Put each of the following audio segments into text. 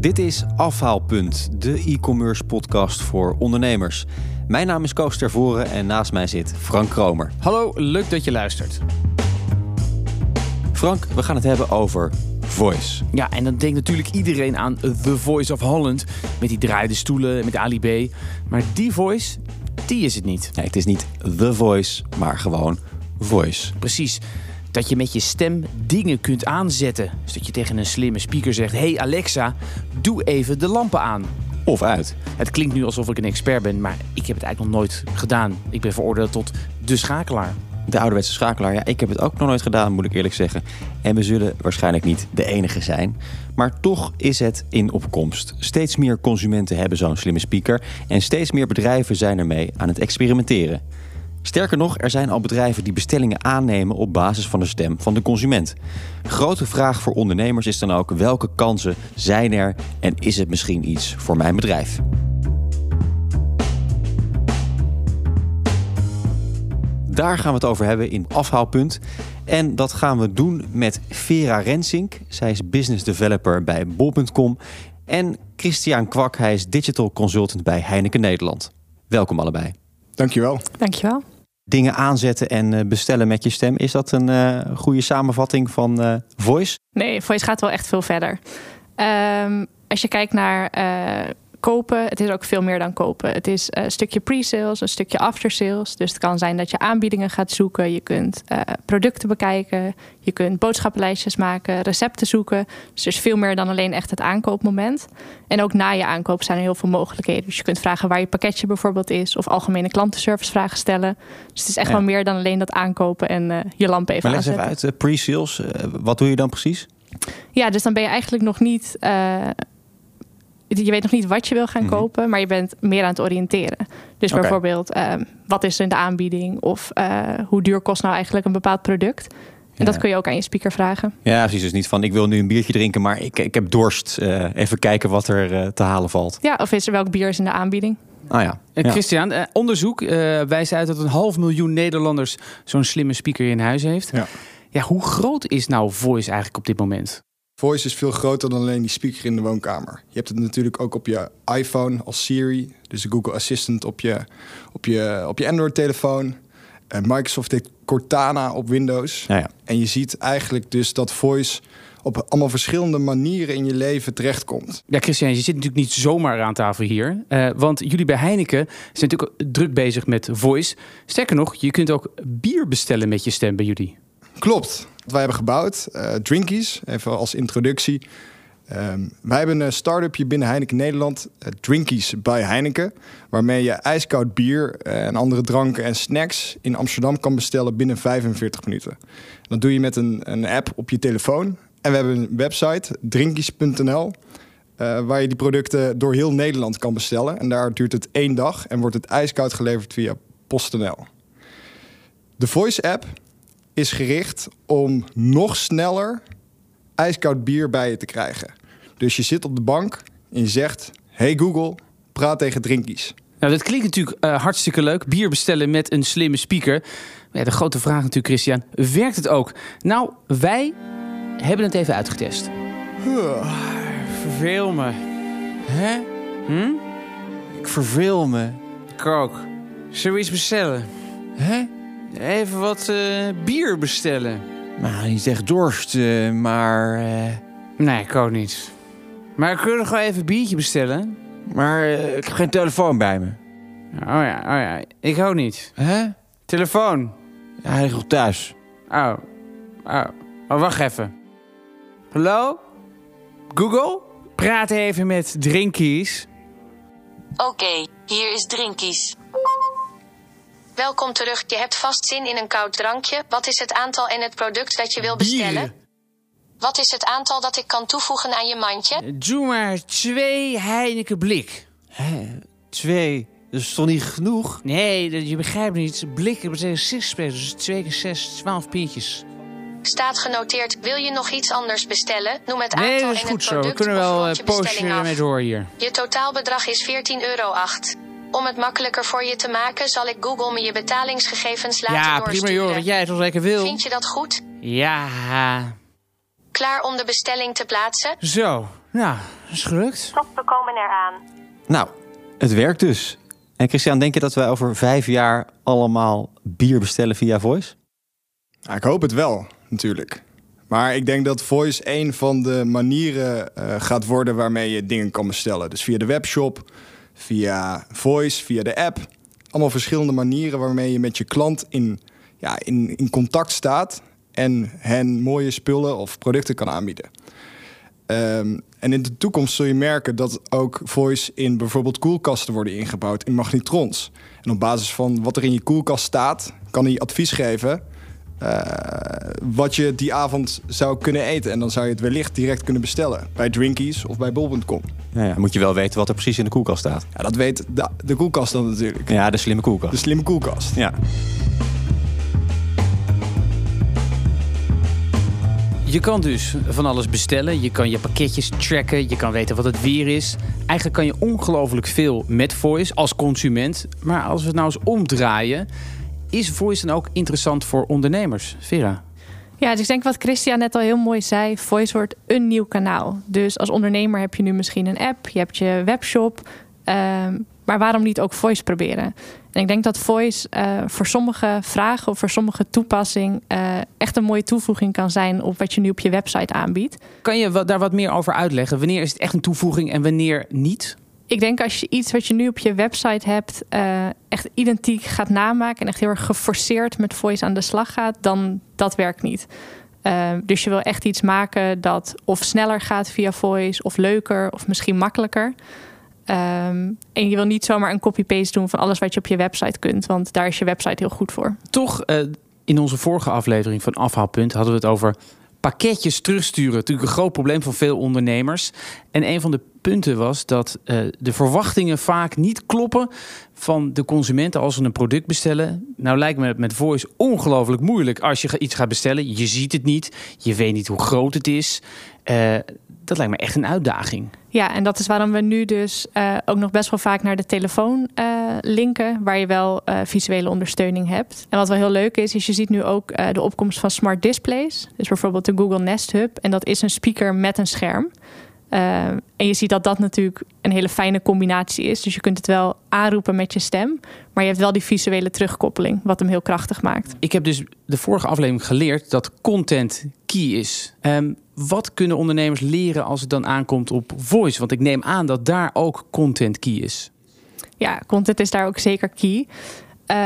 Dit is Afhaalpunt, de e-commerce podcast voor ondernemers. Mijn naam is Koos Tervoren en naast mij zit Frank Kromer. Hallo, leuk dat je luistert. Frank, we gaan het hebben over Voice. Ja, en dan denkt natuurlijk iedereen aan The Voice of Holland. Met die draaide stoelen, met Ali B. Maar die voice, die is het niet. Nee, het is niet The Voice, maar gewoon Voice. Precies. Dat je met je stem dingen kunt aanzetten. Dus dat je tegen een slimme speaker zegt: Hey Alexa, doe even de lampen aan. Of uit. Het klinkt nu alsof ik een expert ben, maar ik heb het eigenlijk nog nooit gedaan. Ik ben veroordeeld tot de schakelaar. De ouderwetse schakelaar, ja, ik heb het ook nog nooit gedaan, moet ik eerlijk zeggen. En we zullen waarschijnlijk niet de enige zijn. Maar toch is het in opkomst. Steeds meer consumenten hebben zo'n slimme speaker. En steeds meer bedrijven zijn ermee aan het experimenteren. Sterker nog, er zijn al bedrijven die bestellingen aannemen op basis van de stem van de consument. Grote vraag voor ondernemers is dan ook welke kansen zijn er en is het misschien iets voor mijn bedrijf? Daar gaan we het over hebben in afhaalpunt. En dat gaan we doen met Vera Rensink. Zij is business developer bij bol.com. En Christian Kwak, hij is digital consultant bij Heineken Nederland. Welkom allebei. Dankjewel. Dankjewel. Dingen aanzetten en eh, bestellen met je stem. Is dat een uh, goede samenvatting van uh, Voice? Nee, Voice gaat wel echt veel verder. Um, als je kijkt naar kopen, het is ook veel meer dan kopen. Het is een stukje pre-sales, een stukje after-sales. Dus het kan zijn dat je aanbiedingen gaat zoeken. Je kunt uh, producten bekijken. Je kunt boodschappenlijstjes maken, recepten zoeken. Dus er is veel meer dan alleen echt het aankoopmoment. En ook na je aankoop zijn er heel veel mogelijkheden. Dus je kunt vragen waar je pakketje bijvoorbeeld is. Of algemene klantenservice vragen stellen. Dus het is echt ja. wel meer dan alleen dat aankopen en uh, je lamp even maar leg aanzetten. even uit, pre-sales. wat doe je dan precies? Ja, dus dan ben je eigenlijk nog niet je weet nog niet wat je wil gaan mm -hmm. kopen, maar je bent meer aan het oriënteren. Dus okay. bijvoorbeeld, uh, wat is er in de aanbieding? Of uh, hoe duur kost nou eigenlijk een bepaald product? En ja. dat kun je ook aan je speaker vragen. Ja, precies. Dus niet van ik wil nu een biertje drinken, maar ik, ik heb dorst. Uh, even kijken wat er te halen valt. Ja, of is er welk bier is in de aanbieding? Ah ja. ja. Christian, onderzoek wijst uit dat een half miljoen Nederlanders zo'n slimme speaker in huis heeft. Ja. ja, hoe groot is nou Voice eigenlijk op dit moment? Voice is veel groter dan alleen die speaker in de woonkamer. Je hebt het natuurlijk ook op je iPhone als Siri, dus de Google Assistant op je, op je, op je Android-telefoon. En Microsoft heeft Cortana op Windows. Ja, ja. En je ziet eigenlijk dus dat Voice op allemaal verschillende manieren in je leven terechtkomt. Ja, Christian, je zit natuurlijk niet zomaar aan tafel hier. Uh, want jullie bij Heineken zijn natuurlijk druk bezig met Voice. Sterker nog, je kunt ook bier bestellen met je stem bij jullie. Klopt. Wat wij hebben gebouwd, uh, Drinkies, even als introductie. Um, wij hebben een start-upje binnen Heineken Nederland, uh, Drinkies bij Heineken. Waarmee je ijskoud bier en andere dranken en snacks in Amsterdam kan bestellen binnen 45 minuten. Dat doe je met een, een app op je telefoon. En we hebben een website, drinkies.nl. Waar je die producten door heel Nederland kan bestellen. En daar duurt het één dag en wordt het ijskoud geleverd via PostNL. De Voice app is gericht om nog sneller ijskoud bier bij je te krijgen. Dus je zit op de bank en je zegt: Hey Google, praat tegen drinkies. Nou, dat klinkt natuurlijk uh, hartstikke leuk. Bier bestellen met een slimme speaker. Maar ja, de grote vraag natuurlijk, Christian, werkt het ook? Nou, wij hebben het even uitgetest. Verveel me. Hè? Hm? Ik verveel me. Ik ook. Zullen we iets bestellen? Hè? Even wat uh, bier bestellen. Nou, niet echt dorst, uh, maar... Uh... Nee, ik ook niet. Maar kunnen we gewoon even een biertje bestellen? Maar ik heb geen telefoon bij me. Oh ja, oh ja. Ik ook niet. Hè? Telefoon? Ja, hij ligt op thuis. Oh. Oh. Oh, wacht even. Hallo? Google? Praat even met Drinkies. Oké, okay, hier is Drinkies. Welkom terug. Je hebt vast zin in een koud drankje. Wat is het aantal en het product dat je wil bestellen? Bier. Wat is het aantal dat ik kan toevoegen aan je mandje? Doe maar twee Heineken blik. Hé, twee? Dat is toch niet genoeg? Nee, je begrijpt niet. Blik, dat betekent sixpack. Dus twee keer zes, twaalf biertjes. Staat genoteerd. Wil je nog iets anders bestellen? Noem het nee, aantal dat is en goed het zo. product We kunnen wel uh, poosje mee door hier. Je totaalbedrag is 14,08 euro. Om het makkelijker voor je te maken, zal ik Google me je betalingsgegevens laten ja, doorsturen. prima joh, wat jij toch lekker wil. Vind je dat goed? Ja. Klaar om de bestelling te plaatsen? Zo, Nou, is gelukt. Stop, we komen eraan. Nou, het werkt dus. En Christian, denk je dat wij over vijf jaar allemaal bier bestellen via Voice? Ja, ik hoop het wel, natuurlijk. Maar ik denk dat Voice een van de manieren eh, gaat worden waarmee je dingen kan bestellen. Dus via de webshop, via Voice, via de app. Allemaal verschillende manieren waarmee je met je klant in, ja, in, in contact staat en hen mooie spullen of producten kan aanbieden. Ehm, en in de toekomst zul je merken dat ook voice in bijvoorbeeld koelkasten worden ingebouwd in magnetrons. En op basis van wat er in je koelkast staat, kan hij advies geven eh, wat je die avond zou kunnen eten. En dan zou je het wellicht direct kunnen bestellen bij Drinkies of bij bol.com. Ja, ja, moet je wel weten wat er precies in de koelkast staat. Ja, dat weet de, de koelkast dan natuurlijk. Ja, de slimme koelkast. De slimme koelkast. Ja. Je kan dus van alles bestellen. Je kan je pakketjes tracken. Je kan weten wat het weer is. Eigenlijk kan je ongelooflijk veel met Voice als consument. Maar als we het nou eens omdraaien... is Voice dan ook interessant voor ondernemers? Vera? Ja, dus ik denk wat Christian net al heel mooi zei. Voice wordt een nieuw kanaal. Dus als ondernemer heb je nu misschien een app. Je hebt je webshop. ehm, maar waarom niet ook Voice proberen? En ik denk dat Voice eh, voor sommige vragen of voor sommige toepassing... eh, echt een mooie toevoeging kan zijn op wat je nu op je website aanbiedt. Kan je wat- daar wat meer over uitleggen? Wanneer is het echt een toevoeging en wanneer niet? Ik denk als je iets wat je nu op je website hebt, eh, echt identiek gaat namaken en echt heel erg geforceerd met voice aan de slag gaat, dan dat werkt niet. Eh, dus je wil echt iets maken dat of sneller gaat via voice, of leuker, of misschien makkelijker. Ehm, en je wil niet zomaar een copy-paste doen van alles wat je op je website kunt, want daar is je website heel goed voor. Toch, eh, in onze vorige aflevering van Afhaalpunt hadden we het over pakketjes terugsturen. Natuurlijk een groot probleem van veel ondernemers. En een van de punten was dat eh, de verwachtingen vaak niet kloppen van de consumenten als ze een product bestellen. Nou lijkt me het met Voice ongelooflijk moeilijk als je iets gaat bestellen. Je ziet het niet, je weet niet hoe groot het is. Eh, dat lijkt me echt een uitdaging. Ja, en dat is waarom we nu dus eh, ook nog best wel vaak naar de telefoon linken, waar je wel visuele ondersteuning hebt. En wat wel heel leuk is, is je ziet nu ook de opkomst van smart displays. Dus bijvoorbeeld de Google Nest Hub. En dat is een speaker met een scherm. Eh, en je ziet dat dat natuurlijk een hele fijne combinatie is. Dus je kunt het wel aanroepen met je stem, maar je hebt wel die visuele terugkoppeling, wat hem heel krachtig maakt. Ik heb dus de vorige aflevering geleerd dat content key is. Ehm, wat kunnen ondernemers leren als het dan aankomt op voice? Want ik neem aan dat daar ook content key is. Ja, content is daar ook zeker key. Eh,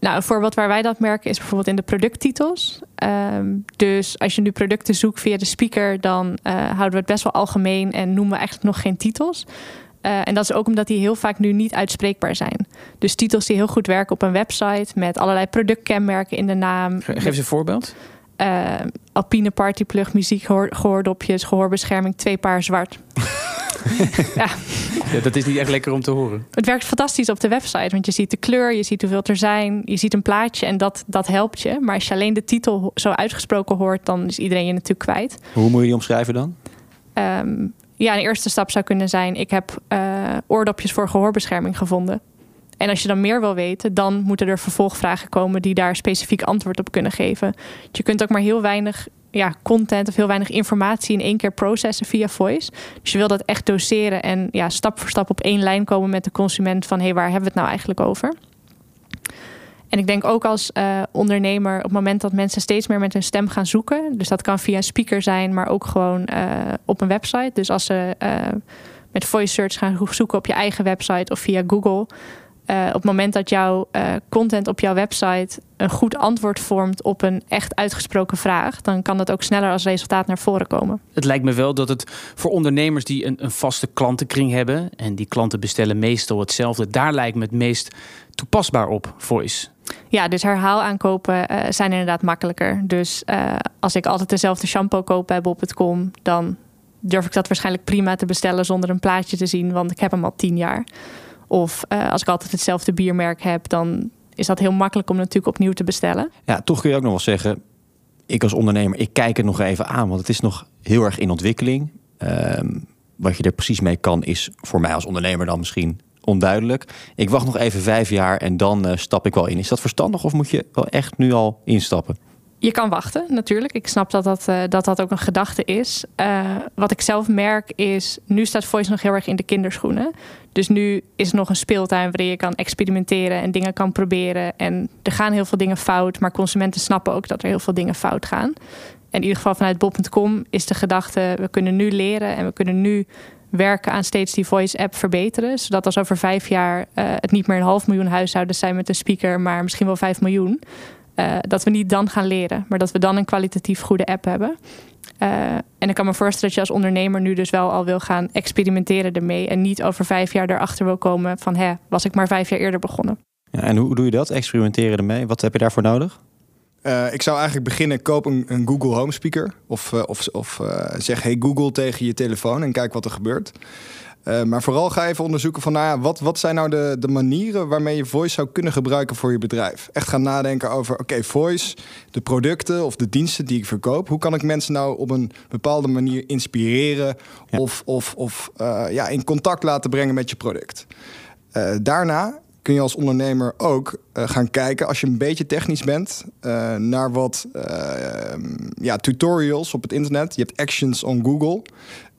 nou, een voorbeeld waar wij dat merken is bijvoorbeeld in de producttitels. Ehm, dus als je nu producten zoekt via de speaker, dan eh, houden we het best wel algemeen en noemen we eigenlijk nog geen titels. Eh, en dat is ook omdat die heel vaak nu niet uitspreekbaar zijn. Dus titels die heel goed werken op een website met allerlei productkenmerken in de naam. Ge- Geef eens een voorbeeld. Alpine partyplug, muziek, gehoor, gehoordopjes, gehoorbescherming, twee paar zwart. ja, Ja, dat is niet echt lekker om te horen. het werkt fantastisch op de website, want je ziet de kleur, je ziet hoeveel er zijn, je ziet een plaatje en dat, dat helpt je. Maar als je alleen de titel zo uitgesproken hoort, dan is iedereen je natuurlijk kwijt. Hoe moet je die omschrijven dan? Ehm, ja, een eerste stap zou kunnen zijn: ik heb eh, oordopjes voor gehoorbescherming gevonden. En als je dan meer wil weten, dan moeten er vervolgvragen komen die daar specifiek antwoord op kunnen geven. Je kunt ook maar heel weinig ja, content of heel weinig informatie in één keer processen via voice. Dus je wil dat echt doseren en ja, stap voor stap op één lijn komen met de consument van hé, hey, waar hebben we het nou eigenlijk over? En ik denk ook als eh, ondernemer, op het moment dat mensen steeds meer met hun stem gaan zoeken, dus dat kan via een speaker zijn, maar ook gewoon eh, op een website. Dus als ze eh, met voice search gaan zoeken op je eigen website of via Google, eh, op het moment dat jouw eh, content op jouw website een goed antwoord vormt op een echt uitgesproken vraag, dan kan dat ook sneller als resultaat naar voren komen. Het lijkt me wel dat het voor ondernemers die een, een vaste klantenkring hebben... en die klanten bestellen meestal hetzelfde... daar lijkt me het meest toepasbaar op, voice. Ja, dus herhaalaankopen eh zijn inderdaad makkelijker. Dus als ik altijd dezelfde shampoo koop bij bol.com, dan durf ik dat waarschijnlijk prima te bestellen zonder een plaatje te zien, want ik heb hem al tien jaar. Of eh, als ik altijd hetzelfde biermerk heb, dan is dat heel makkelijk om natuurlijk opnieuw te bestellen. Ja, toch kun je ook nog wel zeggen, ik als ondernemer, ik kijk het nog even aan, want het is nog heel erg in ontwikkeling. Ehm, wat je er precies mee kan, is voor mij als ondernemer dan misschien onduidelijk. Ik wacht nog even vijf jaar en dan eh, stap ik wel in. Is dat verstandig of moet je wel echt nu al instappen? Je kan wachten, natuurlijk. Ik snap dat dat, uh, dat, dat ook een gedachte is. Uh, wat ik zelf merk is, nu staat Voice nog heel erg in de kinderschoenen. Dus nu is er nog een speeltuin waarin je kan experimenteren en dingen kan proberen. En er gaan heel veel dingen fout, maar consumenten snappen ook dat er heel veel dingen fout gaan. En in ieder geval vanuit Bob.com is de gedachte, we kunnen nu leren en we kunnen nu werken aan steeds die voice-app verbeteren. Zodat als over vijf jaar uh, het niet meer een half miljoen huishoudens zijn met een speaker, maar misschien wel vijf miljoen. Uh, dat we niet dan gaan leren, maar dat we dan een kwalitatief goede app hebben. Uh, en ik kan me voorstellen dat je als ondernemer nu dus wel al wil gaan experimenteren ermee. En niet over vijf jaar erachter wil komen van hè, was ik maar vijf jaar eerder begonnen. Ja, en hoe doe je dat? Experimenteren ermee? Wat heb je daarvoor nodig? Uh, ik zou eigenlijk beginnen, koop een, een Google Home speaker. Of, uh, of, of uh, zeg hey Google tegen je telefoon en kijk wat er gebeurt. Uh, maar vooral ga even onderzoeken van, nou ja, wat, wat zijn nou de, de manieren waarmee je voice zou kunnen gebruiken voor je bedrijf? Echt gaan nadenken over, oké, okay, voice, de producten of de diensten die ik verkoop. Hoe kan ik mensen nou op een bepaalde manier inspireren ja. of, of, of uh, ja, in contact laten brengen met je product? Uh, daarna kun je als ondernemer ook uh, gaan kijken, als je een beetje technisch bent, uh, naar wat uh, ja, tutorials op het internet. Je hebt actions on Google.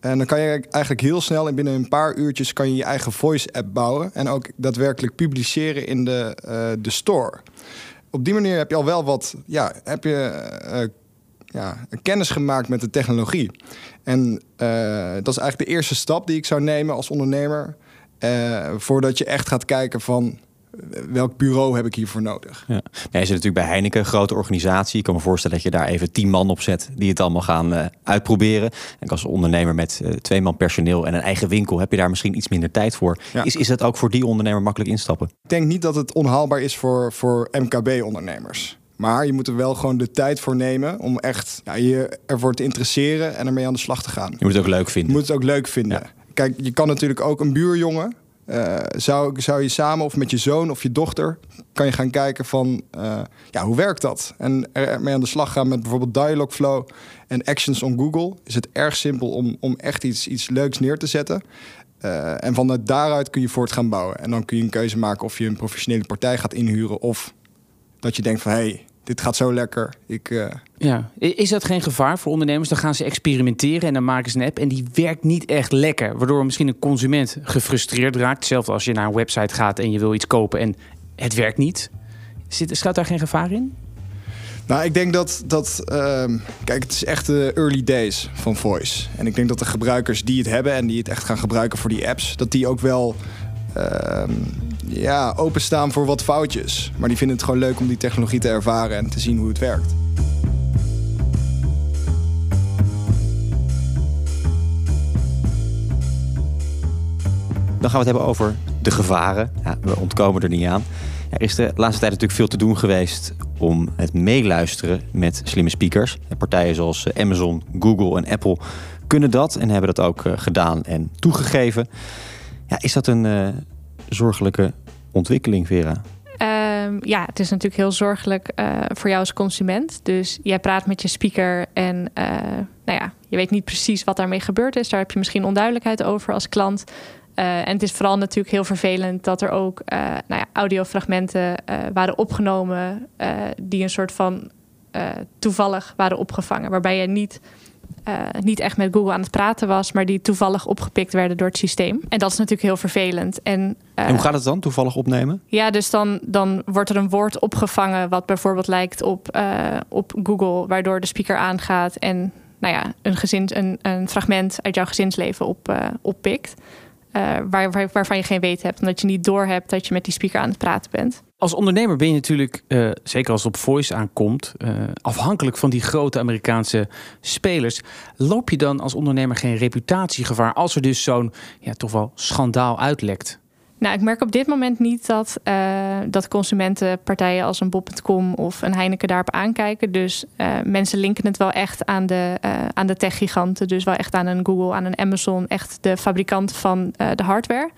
En dan kan je eigenlijk heel snel en binnen een paar uurtjes kan je je eigen voice app bouwen. En ook daadwerkelijk publiceren in de, de store. Op die manier heb je al wel wat, ja, heb je ja, kennis gemaakt met de technologie. En dat is eigenlijk de eerste stap die ik zou nemen als ondernemer. Voordat je echt gaat kijken van welk bureau heb ik hiervoor nodig. Ja. Zit natuurlijk bij Heineken, een grote organisatie. Ik kan me voorstellen dat je daar even tien man op zet die het allemaal gaan uh, uitproberen. En als ondernemer met uh, twee man personeel en een eigen winkel heb je daar misschien iets minder tijd voor. Ja. Is, is dat ook voor die ondernemer makkelijk instappen? Ik denk niet dat het onhaalbaar is voor, voor MKB-ondernemers. Maar je moet er wel gewoon de tijd voor nemen om echt ja, je ervoor te interesseren en ermee aan de slag te gaan. Je moet het ook leuk vinden. Je moet het ook leuk vinden. Ja. Kijk, je kan natuurlijk ook een buurjongen. Uh, zou, zou je samen of met je zoon of je dochter kan je gaan kijken van uh, ja, hoe werkt dat? En ermee aan de slag gaan met bijvoorbeeld Dialogflow en Actions on Google. Is het erg simpel om, om echt iets, iets leuks neer te zetten. Uh, en vanuit daaruit kun je voort gaan bouwen. En dan kun je een keuze maken of je een professionele partij gaat inhuren of dat je denkt van hé, hey, dit gaat zo lekker. Ik, uh... Ja, is dat geen gevaar voor ondernemers? Dan gaan ze experimenteren en dan maken ze een app en die werkt niet echt lekker. Waardoor misschien een consument gefrustreerd raakt. Hetzelfde als je naar een website gaat en je wil iets kopen en het werkt niet. Zit, schuilt daar geen gevaar in? Nou, ik denk dat, dat uh, kijk, het is echt de early days van voice. En ik denk dat de gebruikers die het hebben en die het echt gaan gebruiken voor die apps, dat die ook wel ja, openstaan voor wat foutjes. Maar die vinden het gewoon leuk om die technologie te ervaren en te zien hoe het werkt. Dan gaan we het hebben over de gevaren. Ja, we ontkomen er niet aan. Er is de laatste tijd natuurlijk veel te doen geweest om het meeluisteren met slimme speakers. Partijen zoals Amazon, Google en Apple kunnen dat en hebben dat ook gedaan en toegegeven. Ja, is dat een uh, zorgelijke ontwikkeling, Vera? Um, ja, het is natuurlijk heel zorgelijk uh, voor jou als consument. Dus jij praat met je speaker en uh, nou ja, je weet niet precies wat daarmee gebeurd is. Daar heb je misschien onduidelijkheid over als klant. En het is vooral natuurlijk heel vervelend dat er ook nou ja, audiofragmenten waren opgenomen die een soort van toevallig waren opgevangen. Waarbij je niet niet echt met Google aan het praten was, maar die toevallig opgepikt werden door het systeem. En dat is natuurlijk heel vervelend. En, en hoe gaat het dan, toevallig opnemen? Ja, dus dan, dan wordt er een woord opgevangen wat bijvoorbeeld lijkt op, uh, op Google, waardoor de speaker aangaat en nou ja, een, gezins, een, een fragment uit jouw gezinsleven op, oppikt. Waar, waar, waarvan je geen weet hebt, omdat je niet doorhebt dat je met die speaker aan het praten bent. Als ondernemer ben je natuurlijk, uh, zeker als het op voice aankomt, uh, afhankelijk van die grote Amerikaanse spelers. Loop je dan als ondernemer geen reputatiegevaar als er dus zo'n ja, toch wel schandaal uitlekt? Nou, ik merk op dit moment niet dat, uh, dat consumentenpartijen als een Bob.com of een Heineken daarop aankijken. Dus mensen linken het wel echt aan de, aan de techgiganten. Dus wel echt aan een Google, aan een Amazon, echt de fabrikant van de hardware.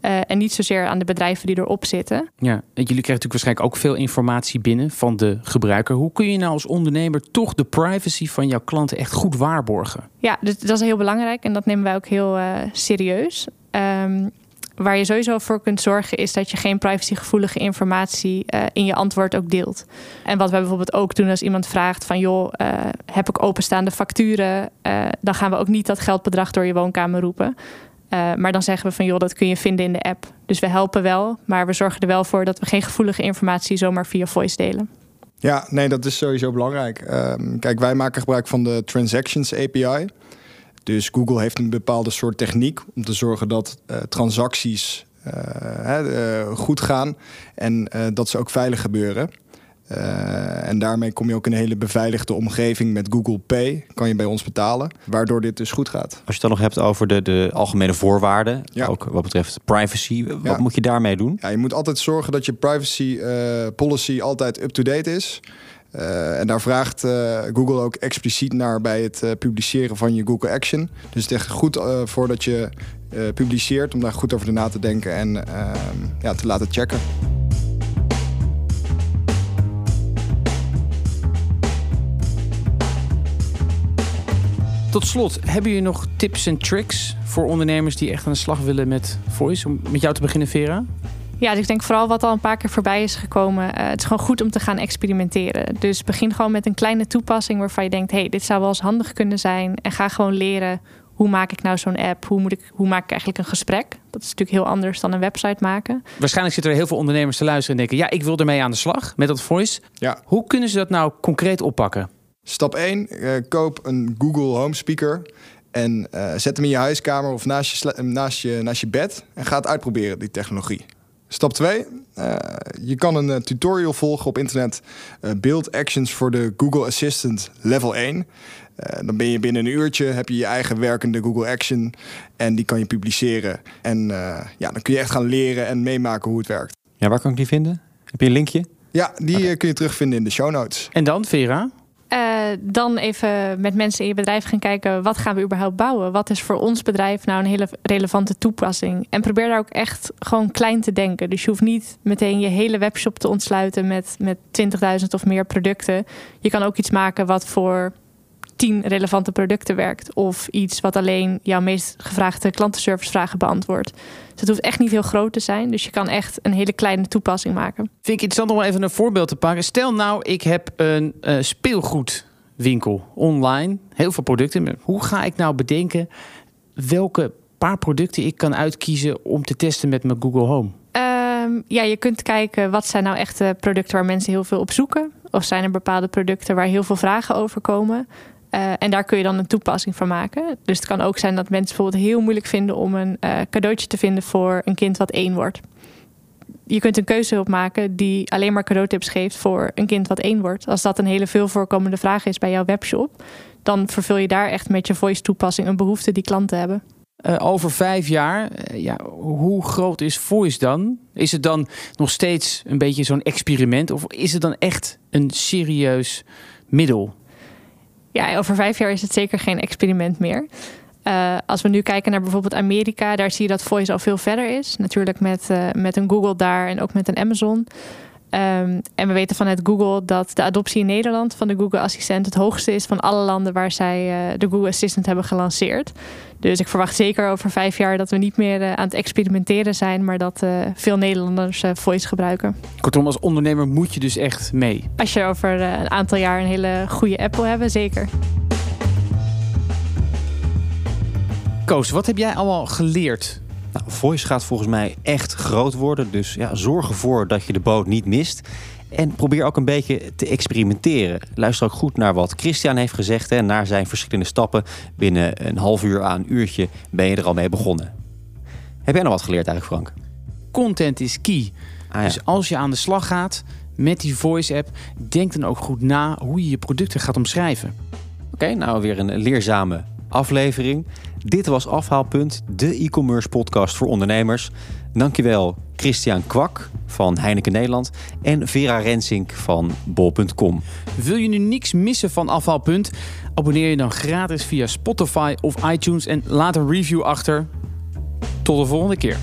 En niet zozeer aan de bedrijven die erop zitten. Ja, en jullie krijgen natuurlijk waarschijnlijk ook veel informatie binnen van de gebruiker. Hoe kun je nou als ondernemer toch de privacy van jouw klanten echt goed waarborgen? Ja, dus dat is heel belangrijk en dat nemen wij ook heel serieus. Um, waar je sowieso voor kunt zorgen is dat je geen privacygevoelige informatie uh, in je antwoord ook deelt. En wat wij bijvoorbeeld ook doen als iemand vraagt van joh, uh, heb ik openstaande facturen, uh, dan gaan we ook niet dat geldbedrag door je woonkamer roepen. maar dan zeggen we van joh, dat kun je vinden in de app. Dus we helpen wel, maar we zorgen er wel voor dat we geen gevoelige informatie zomaar via voice delen. Ja, nee, dat is sowieso belangrijk. Um, kijk, wij maken gebruik van de Transactions API. Dus Google heeft een bepaalde soort techniek om te zorgen dat uh, transacties uh, uh, goed gaan en dat ze ook veilig gebeuren. en daarmee kom je ook in een hele beveiligde omgeving met Google Pay. Kan je bij ons betalen, waardoor dit dus goed gaat. Als je het dan nog hebt over de, de algemene voorwaarden, Ja. ook wat betreft privacy, wat Ja. moet je daarmee doen? Ja, je moet altijd zorgen dat je privacy eh, policy altijd up-to-date is. Eh, en daar vraagt eh, Google ook expliciet naar bij het eh, publiceren van je Google Action. Dus het is goed voordat je publiceert om daar goed over na te denken en ehm, ja, te laten checken. Tot slot, hebben jullie nog tips en tricks voor ondernemers die echt aan de slag willen met voice? Om met jou te beginnen, Vera? Ja, dus ik denk vooral wat al een paar keer voorbij is gekomen. eh, het is gewoon goed om te gaan experimenteren. Dus begin gewoon met een kleine toepassing waarvan je denkt: hey, dit zou wel eens handig kunnen zijn. En ga gewoon leren hoe maak ik nou zo'n app? Hoe, moet ik, hoe maak ik eigenlijk een gesprek? Dat is natuurlijk heel anders dan een website maken. Waarschijnlijk zitten er heel veel ondernemers te luisteren en denken: ja, ik wil ermee aan de slag met dat voice. Ja. Hoe kunnen ze dat nou concreet oppakken? Stap 1, koop een Google Home Speaker. En eh, zet hem in je huiskamer of naast je, naast, je, naast je bed. En ga het uitproberen, die technologie. Stap 2, je kan een eh, tutorial volgen op internet. eh, build actions voor de Google Assistant level 1. Eh, dan ben je binnen een uurtje, heb je je eigen werkende Google Action. En die kan je publiceren. En eh, ja, dan kun je echt gaan leren en meemaken hoe het werkt. Ja, waar kan ik die vinden? Heb je een linkje? Ja, die eh, kun je terugvinden in de show notes. En dan, Vera? Eh, dan even met mensen in je bedrijf gaan kijken: wat gaan we überhaupt bouwen? Wat is voor ons bedrijf nou een hele relevante toepassing? En probeer daar ook echt gewoon klein te denken. Dus je hoeft niet meteen je hele webshop te ontsluiten met, met 20.000 of meer producten. Je kan ook iets maken wat voor 10 relevante producten werkt. Of iets wat alleen jouw meest gevraagde klantenservicevragen beantwoordt. Dus het hoeft echt niet heel groot te zijn. Dus je kan echt een hele kleine toepassing maken. Vind ik interessant om wel even een voorbeeld te pakken. Stel nou, ik heb een eh, speelgoedwinkel online. Heel veel producten. Hoe ga ik nou bedenken welke paar producten ik kan uitkiezen om te testen met mijn Google Home? Ehm, ja, je kunt kijken wat zijn nou echt de producten waar mensen heel veel op zoeken. Of zijn er bepaalde producten waar heel veel vragen over komen. Eh, en daar kun je dan een toepassing van maken. Dus het kan ook zijn dat mensen bijvoorbeeld heel moeilijk vinden om een eh, cadeautje te vinden voor een kind wat één wordt. Je kunt een keuze op maken die alleen maar cadeautips geeft voor een kind wat één wordt. Als dat een hele veel voorkomende vraag is bij jouw webshop, dan vervul je daar echt met je voice toepassing een behoefte die klanten hebben. Eh, over vijf jaar, ja, hoe groot is Voice dan? Is het dan nog steeds een beetje zo'n experiment? Of is het dan echt een serieus middel? Ja, over vijf jaar is het zeker geen experiment meer. Uh, als we nu kijken naar bijvoorbeeld Amerika, daar zie je dat voice al veel verder is. Natuurlijk met, uh, met een Google daar en ook met een Amazon. Um, en we weten vanuit Google dat de adoptie in Nederland van de Google Assistent het hoogste is van alle landen waar zij uh, de Google Assistant hebben gelanceerd. Dus ik verwacht zeker over vijf jaar dat we niet meer aan het experimenteren zijn, maar dat veel Nederlanders voice gebruiken. Kortom, als ondernemer moet je dus echt mee. Als je over een aantal jaar een hele goede app wil hebben, zeker. Koos, wat heb jij allemaal geleerd? Nou, voice gaat volgens mij echt groot worden. Dus ja, zorg ervoor dat je de boot niet mist. En probeer ook een beetje te experimenteren. Luister ook goed naar wat Christian heeft gezegd. En naar zijn verschillende stappen. Binnen een half uur aan een uurtje ben je er al mee begonnen. Heb jij nog wat geleerd eigenlijk, Frank? Content is key. Ah, ja. Dus als je aan de slag gaat met die voice-app... denk dan ook goed na hoe je je producten gaat omschrijven. Oké, okay, nou weer een leerzame aflevering. Dit was Afhaalpunt, de e-commerce podcast voor ondernemers. Dankjewel Christian Kwak van Heineken Nederland en Vera Rensink van bol.com. Wil je nu niks missen van Afhaalpunt? Abonneer je dan gratis via Spotify of iTunes en laat een review achter. Tot de volgende keer.